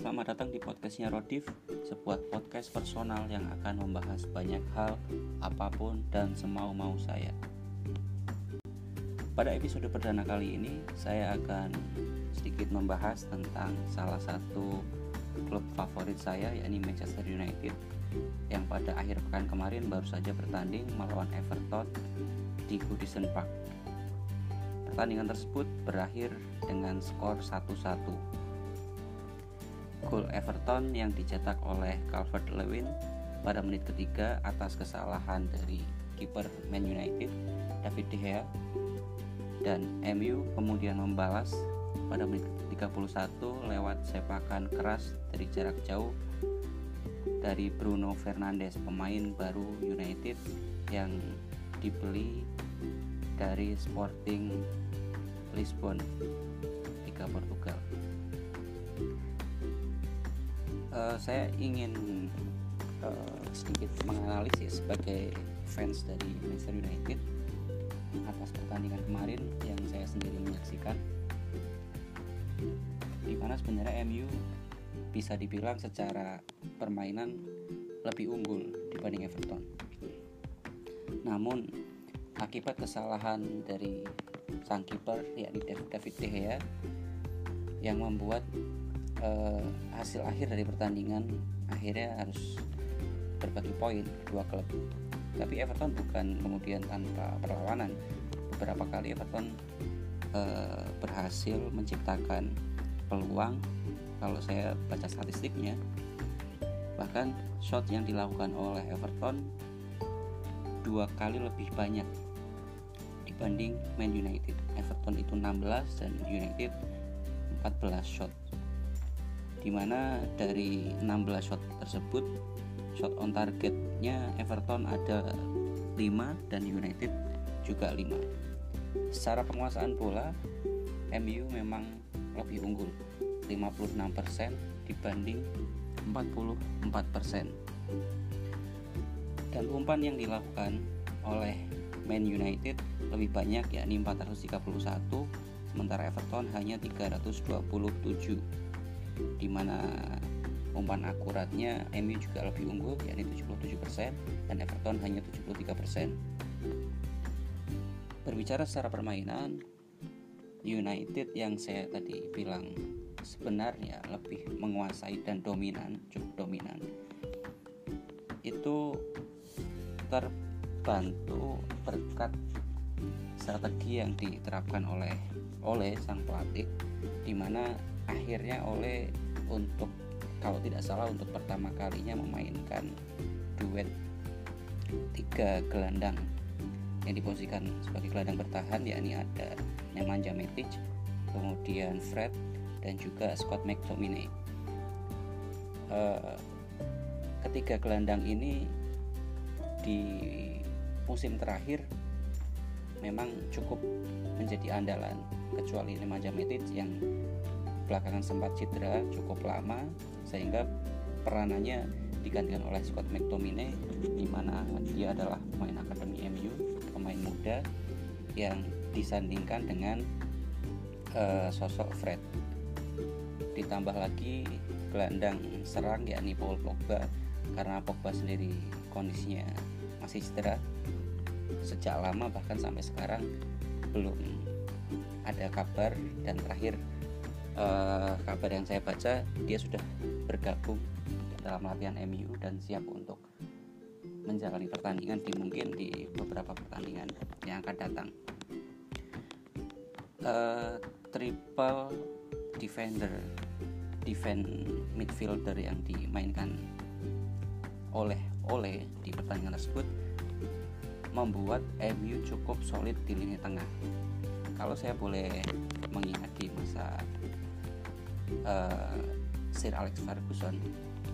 Selamat datang di podcastnya Rodif, sebuah podcast personal yang akan membahas banyak hal, apa pun, dan semau-mau saya. Pada episode perdana kali ini, saya akan sedikit membahas tentang salah satu klub favorit saya, yakni Manchester United, yang pada akhir pekan kemarin baru saja bertanding melawan Everton di Goodison Park. Pertandingan tersebut berakhir dengan skor 1-1 gol Everton yang dicetak oleh Calvert-Lewin pada menit ketiga atas kesalahan dari kiper Man United David De Gea dan MU kemudian membalas pada menit 31 lewat sepakan keras dari jarak jauh dari Bruno Fernandes pemain baru United yang dibeli dari Sporting Lisbon Liga Portugal uh, saya ingin uh, sedikit menganalisis sebagai fans dari Manchester United atas pertandingan kemarin yang saya sendiri menyaksikan di mana sebenarnya MU bisa dibilang secara permainan lebih unggul dibanding Everton. Namun akibat kesalahan dari sang kiper yakni David De Gea yang membuat uh, hasil akhir dari pertandingan akhirnya harus berbagi poin dua klub. Tapi Everton bukan kemudian tanpa perlawanan. Beberapa kali Everton uh, berhasil menciptakan peluang kalau saya baca statistiknya. Bahkan shot yang dilakukan oleh Everton dua kali lebih banyak dibanding Man United. Everton itu 16 dan United 14 shot di mana dari 16 shot tersebut shot on targetnya Everton ada 5 dan United juga 5 secara penguasaan bola MU memang lebih unggul 56% dibanding 44% dan umpan yang dilakukan oleh Man United lebih banyak yakni 431 sementara Everton hanya 327 di mana umpan akuratnya MU juga lebih unggul yakni 77% dan Everton hanya 73%. Berbicara secara permainan, United yang saya tadi bilang sebenarnya lebih menguasai dan dominan, cukup dominan. Itu terbantu berkat strategi yang diterapkan oleh oleh sang pelatih di mana akhirnya oleh untuk kalau tidak salah untuk pertama kalinya memainkan duet tiga gelandang yang diposisikan sebagai gelandang bertahan yakni ada Nemanja Matic, kemudian Fred dan juga Scott McTominay. Uh, ketiga gelandang ini di musim terakhir memang cukup menjadi andalan kecuali Nemanja Matic yang belakangan sempat cedera cukup lama sehingga peranannya digantikan oleh Scott McTominay di mana dia adalah pemain akademi MU, pemain muda yang disandingkan dengan uh, sosok Fred. Ditambah lagi gelandang serang yakni Paul Pogba karena Pogba sendiri kondisinya masih cedera sejak lama bahkan sampai sekarang belum ada kabar dan terakhir uh, kabar yang saya baca dia sudah bergabung dalam latihan MU dan siap untuk menjalani pertandingan di mungkin di beberapa pertandingan yang akan datang. Uh, triple defender, defend midfielder yang dimainkan oleh oleh di pertandingan tersebut membuat MU cukup solid di lini tengah. Kalau saya boleh mengingat di masa uh, Sir Alex Ferguson.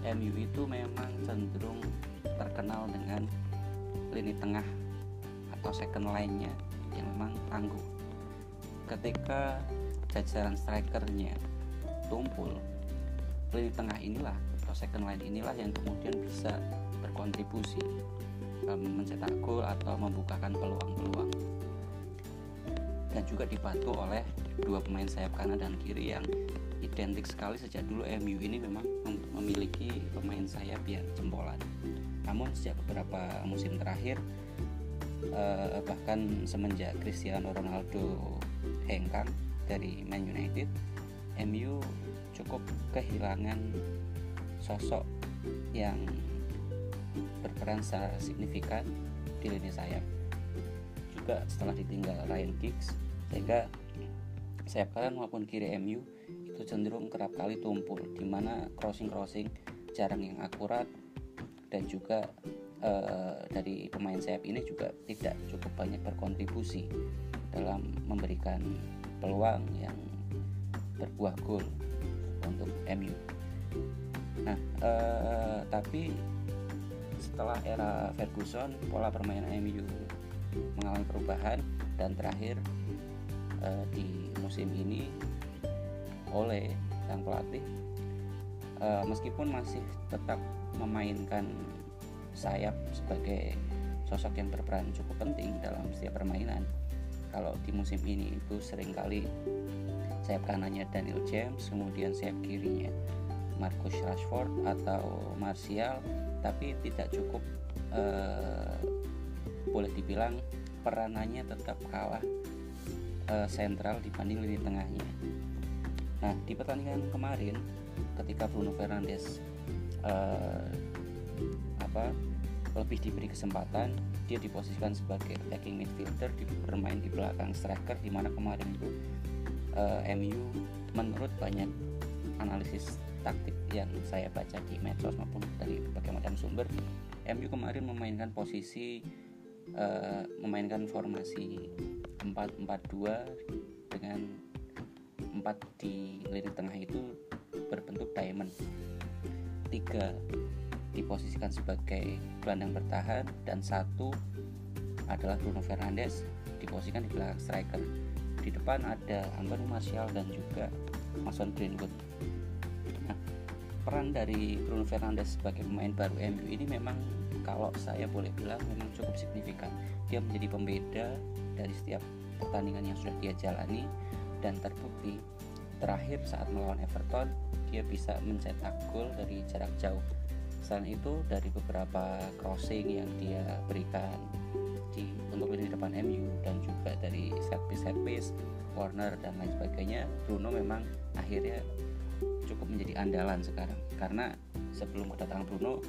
MU itu memang cenderung terkenal dengan lini tengah atau second line-nya yang memang tangguh. Ketika jajaran strikernya tumpul lini tengah inilah atau second line inilah yang kemudian bisa berkontribusi um, mencetak gol atau membukakan peluang-peluang. Dan juga dibantu oleh dua pemain sayap kanan dan kiri yang identik sekali sejak dulu MU ini memang memiliki pemain sayap yang jempolan. Namun sejak beberapa musim terakhir eh, bahkan semenjak Cristiano Ronaldo hengkang dari Man United, MU cukup kehilangan sosok yang berperan secara signifikan di lini sayap juga setelah ditinggal Ryan Giggs sehingga sayap kanan maupun kiri MU itu cenderung kerap kali tumpul di mana crossing-crossing jarang yang akurat dan juga uh, dari pemain sayap ini juga tidak cukup banyak berkontribusi dalam memberikan peluang yang berbuah gol untuk MU. Nah, uh, tapi setelah era Ferguson pola permainan MU mengalami perubahan dan terakhir uh, di musim ini oleh sang pelatih uh, meskipun masih tetap memainkan sayap sebagai sosok yang berperan cukup penting dalam setiap permainan kalau di musim ini itu sering kali sayap kanannya Daniel James kemudian sayap kirinya Marcus Rashford atau Martial tapi tidak cukup uh, boleh dibilang peranannya tetap kalah uh, sentral dibanding lini tengahnya. Nah di pertandingan kemarin ketika Bruno Fernandes uh, apa lebih diberi kesempatan dia diposisikan sebagai attacking midfielder di bermain di belakang striker di mana kemarin itu uh, MU menurut banyak analisis taktik yang saya baca di medsos maupun dari berbagai macam sumber MU kemarin memainkan posisi uh, memainkan formasi 4-4-2 dengan 4 di lini tengah itu berbentuk diamond. 3 diposisikan sebagai gelandang bertahan dan satu adalah Bruno Fernandes diposisikan di belakang striker. Di depan ada Anthony Martial dan juga Mason Greenwood. Nah, peran dari Bruno Fernandes sebagai pemain baru MU ini memang kalau saya boleh bilang memang cukup signifikan. Dia menjadi pembeda dari setiap pertandingan yang sudah dia jalani dan terbukti terakhir saat melawan Everton dia bisa mencetak gol dari jarak jauh. Selain itu dari beberapa crossing yang dia berikan di untuk lini depan MU dan juga dari set piece set piece corner dan lain sebagainya Bruno memang akhirnya cukup menjadi andalan sekarang. Karena sebelum kedatangan Bruno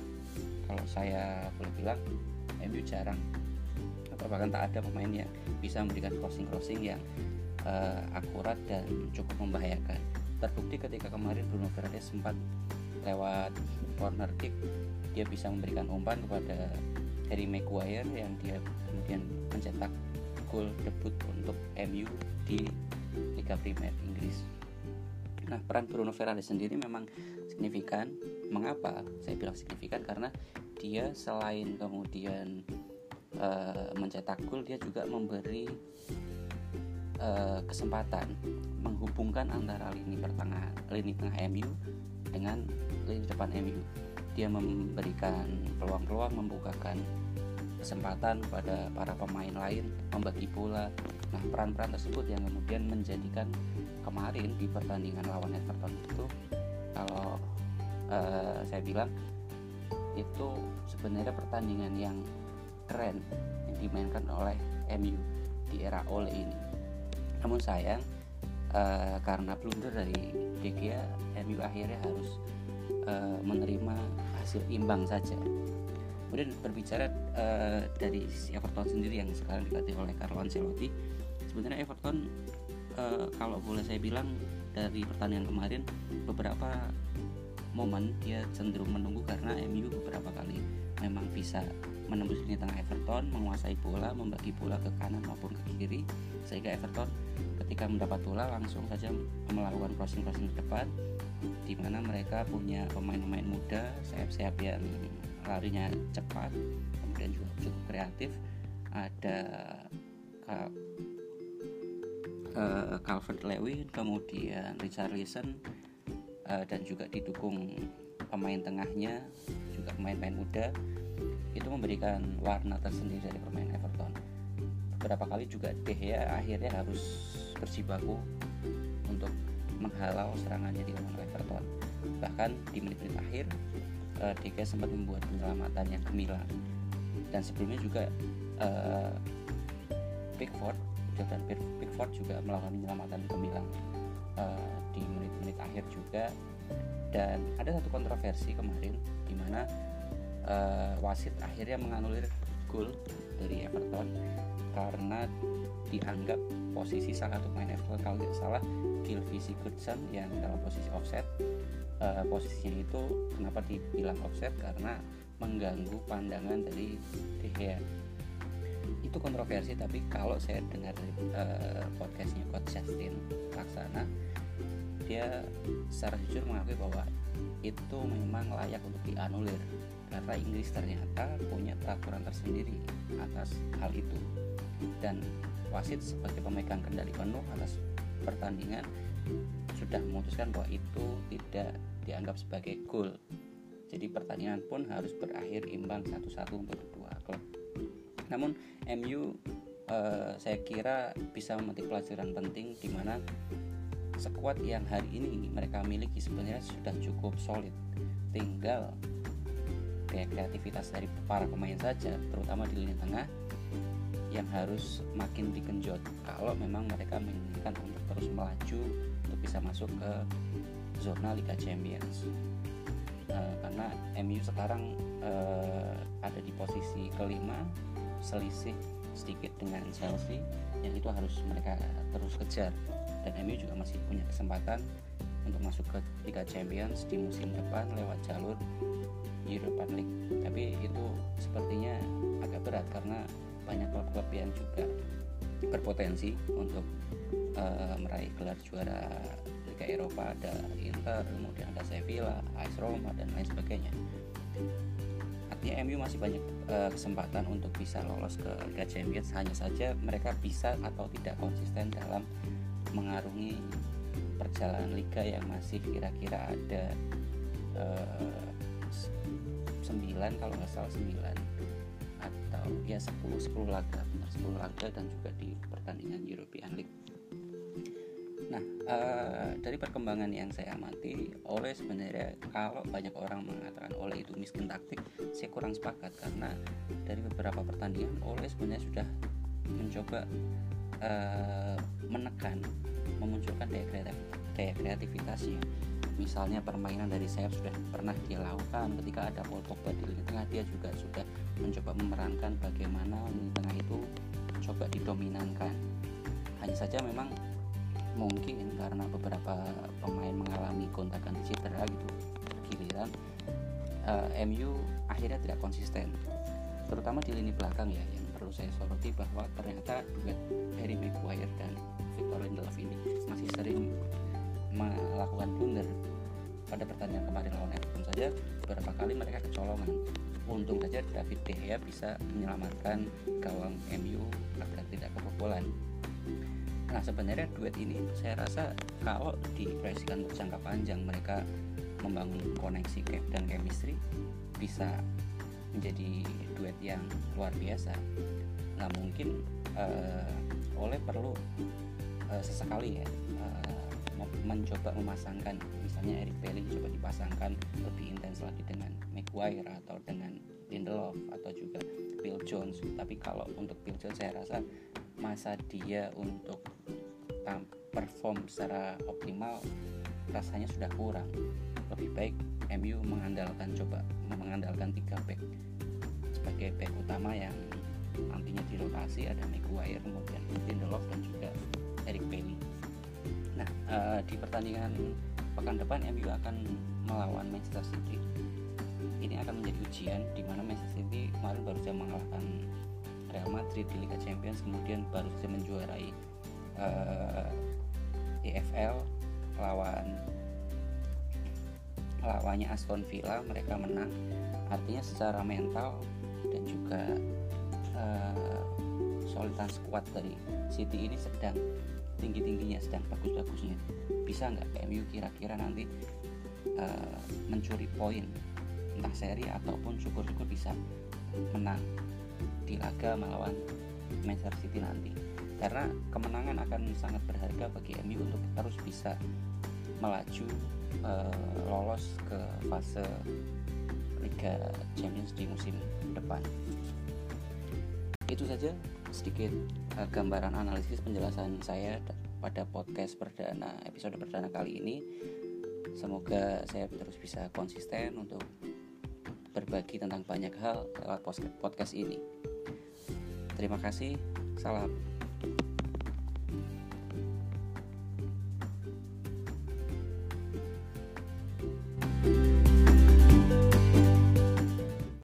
kalau saya boleh bilang MU jarang. Atau bahkan tak ada pemain yang bisa memberikan crossing-crossing yang uh, akurat dan cukup membahayakan terbukti ketika kemarin Bruno Fernandes sempat lewat corner kick dia bisa memberikan umpan kepada Harry Maguire yang dia kemudian mencetak gol debut untuk MU di Liga Primer Inggris. Nah, peran Bruno Fernandes sendiri memang signifikan. Mengapa saya bilang signifikan? Karena dia selain kemudian uh, mencetak gol, dia juga memberi uh, kesempatan menghubungkan antara lini pertengahan, lini tengah MU dengan lini depan MU. Dia memberikan peluang-peluang, membukakan kesempatan kepada para pemain lain, membagi bola. Nah, peran-peran tersebut yang kemudian menjadikan kemarin di pertandingan lawan Everton itu kalau uh, saya bilang itu sebenarnya pertandingan yang keren yang dimainkan oleh MU di era Ole ini. Namun sayang uh, karena blunder dari De MU akhirnya harus uh, menerima hasil imbang saja. Kemudian berbicara uh, dari Everton sendiri yang sekarang dilatih oleh Carlo Ancelotti, sebenarnya Everton uh, kalau boleh saya bilang dari pertandingan kemarin beberapa momen dia cenderung menunggu karena MU beberapa kali memang bisa menembus lini tengah Everton, menguasai bola, membagi bola ke kanan maupun ke kiri sehingga Everton ketika mendapat bola langsung saja melakukan crossing-crossing ke depan di mana mereka punya pemain-pemain muda, sayap-sayap yang larinya cepat, kemudian juga cukup kreatif. Ada uh, Calvert Lewin kemudian Richard Listen uh, dan juga didukung pemain tengahnya juga pemain-pemain muda itu memberikan warna tersendiri dari permainan Everton. Beberapa kali juga De Gea akhirnya harus berjibaku untuk menghalau serangannya di lawan Everton. Bahkan di menit-menit akhir uh, DK sempat membuat penyelamatan yang gemilang. Dan sebelumnya juga uh, Pickford Jordan Pickford juga melakukan penyelamatan gemilang uh, di menit-menit akhir juga. Dan ada satu kontroversi kemarin di mana uh, wasit akhirnya menganulir gol dari Everton karena dianggap posisi salah satu pemain Everton. Kalau tidak salah Gylfi Sigurdsson yang dalam posisi offset uh, posisinya itu kenapa dibilang offset? Karena mengganggu pandangan dari De Gea. Itu kontroversi tapi kalau saya dengar uh, podcastnya Coach Justin Laksana dia secara jujur mengakui bahwa itu memang layak untuk dianulir karena Inggris ternyata punya peraturan tersendiri atas hal itu. Dan wasit sebagai pemegang kendali penuh atas pertandingan sudah memutuskan bahwa itu tidak dianggap sebagai gol. Jadi pertandingan pun harus berakhir imbang satu-satu untuk kedua klub. Namun MU eh, saya kira bisa memetik pelajaran penting di mana sekuat yang hari ini mereka miliki sebenarnya sudah cukup solid. Tinggal kayak kreativitas dari para pemain saja terutama di lini tengah yang harus makin dikenjot kalau memang mereka menginginkan untuk terus melaju untuk bisa masuk ke zona Liga Champions. Uh, karena MU sekarang uh, ada di posisi kelima selisih sedikit dengan Chelsea yang itu harus mereka terus kejar. Dan MU juga masih punya kesempatan untuk masuk ke Liga Champions di musim depan lewat jalur Europa League tapi itu sepertinya agak berat karena banyak klub-klub yang juga berpotensi untuk uh, meraih gelar juara Liga Eropa. Ada Inter kemudian ada Sevilla, AS Roma dan lain sebagainya. Artinya MU masih banyak uh, kesempatan untuk bisa lolos ke Liga Champions. Hanya saja mereka bisa atau tidak konsisten dalam mengarungi perjalanan liga yang masih kira-kira ada uh, 9 kalau nggak salah 9 atau ya 10 10 laga. Benar 10 laga dan juga di pertandingan European League. Nah, uh, dari perkembangan yang saya amati, oleh sebenarnya kalau banyak orang mengatakan oleh itu miskin taktik, saya kurang sepakat. Karena dari beberapa pertandingan oleh sebenarnya sudah mencoba uh, menekan, memunculkan daya, kreatif, daya kreativitasnya. Misalnya permainan dari sayap sudah pernah dia lakukan ketika ada Paul Pogba di lini tengah, dia juga sudah mencoba memerankan bagaimana lini tengah itu coba didominankan. Hanya saja memang mungkin karena beberapa pemain mengalami kontakan cedera gitu giliran uh, eh, MU akhirnya tidak konsisten terutama di lini belakang ya yang perlu saya soroti bahwa ternyata duet Harry Maguire dan Victor Lindelof ini masih sering melakukan blunder pada pertandingan kemarin lawan Everton saja beberapa kali mereka kecolongan untung saja David De Gea bisa menyelamatkan gawang MU agar tidak kebobolan Nah sebenarnya duet ini saya rasa kalau diproyeksikan untuk jangka panjang mereka membangun koneksi dan chemistry bisa menjadi duet yang luar biasa. Nah mungkin uh, oleh perlu uh, sesekali ya uh, mencoba memasangkan misalnya Eric Bailey coba dipasangkan lebih intens lagi dengan Maguire atau dengan Lindelof atau juga Bill Jones. Tapi kalau untuk Bill Jones saya rasa masa dia untuk perform secara optimal rasanya sudah kurang lebih baik MU mengandalkan coba mengandalkan tiga back sebagai back utama yang nantinya di lokasi ada Maguire kemudian Lindelof dan juga Eric Bailey nah uh, di pertandingan pekan depan MU akan melawan Manchester City. Ini akan menjadi ujian di mana Manchester City kemarin baru saja mengalahkan Real Madrid di Liga Champions kemudian baru saja menjuarai uh, eh, EFL lawan lawannya Aston Villa. Mereka menang. Artinya secara mental dan juga uh, soliditas kuat dari City ini sedang tinggi-tingginya sedang bagus-bagusnya bisa nggak MU kira-kira nanti uh, mencuri poin entah seri ataupun syukur-syukur bisa menang di laga melawan Manchester City nanti karena kemenangan akan sangat berharga bagi MU untuk harus bisa melaju uh, lolos ke fase Liga Champions di musim depan. Itu saja sedikit uh, gambaran analisis penjelasan saya pada podcast perdana episode perdana kali ini. Semoga saya terus bisa konsisten untuk berbagi tentang banyak hal lewat podcast ini. Terima kasih. Salam.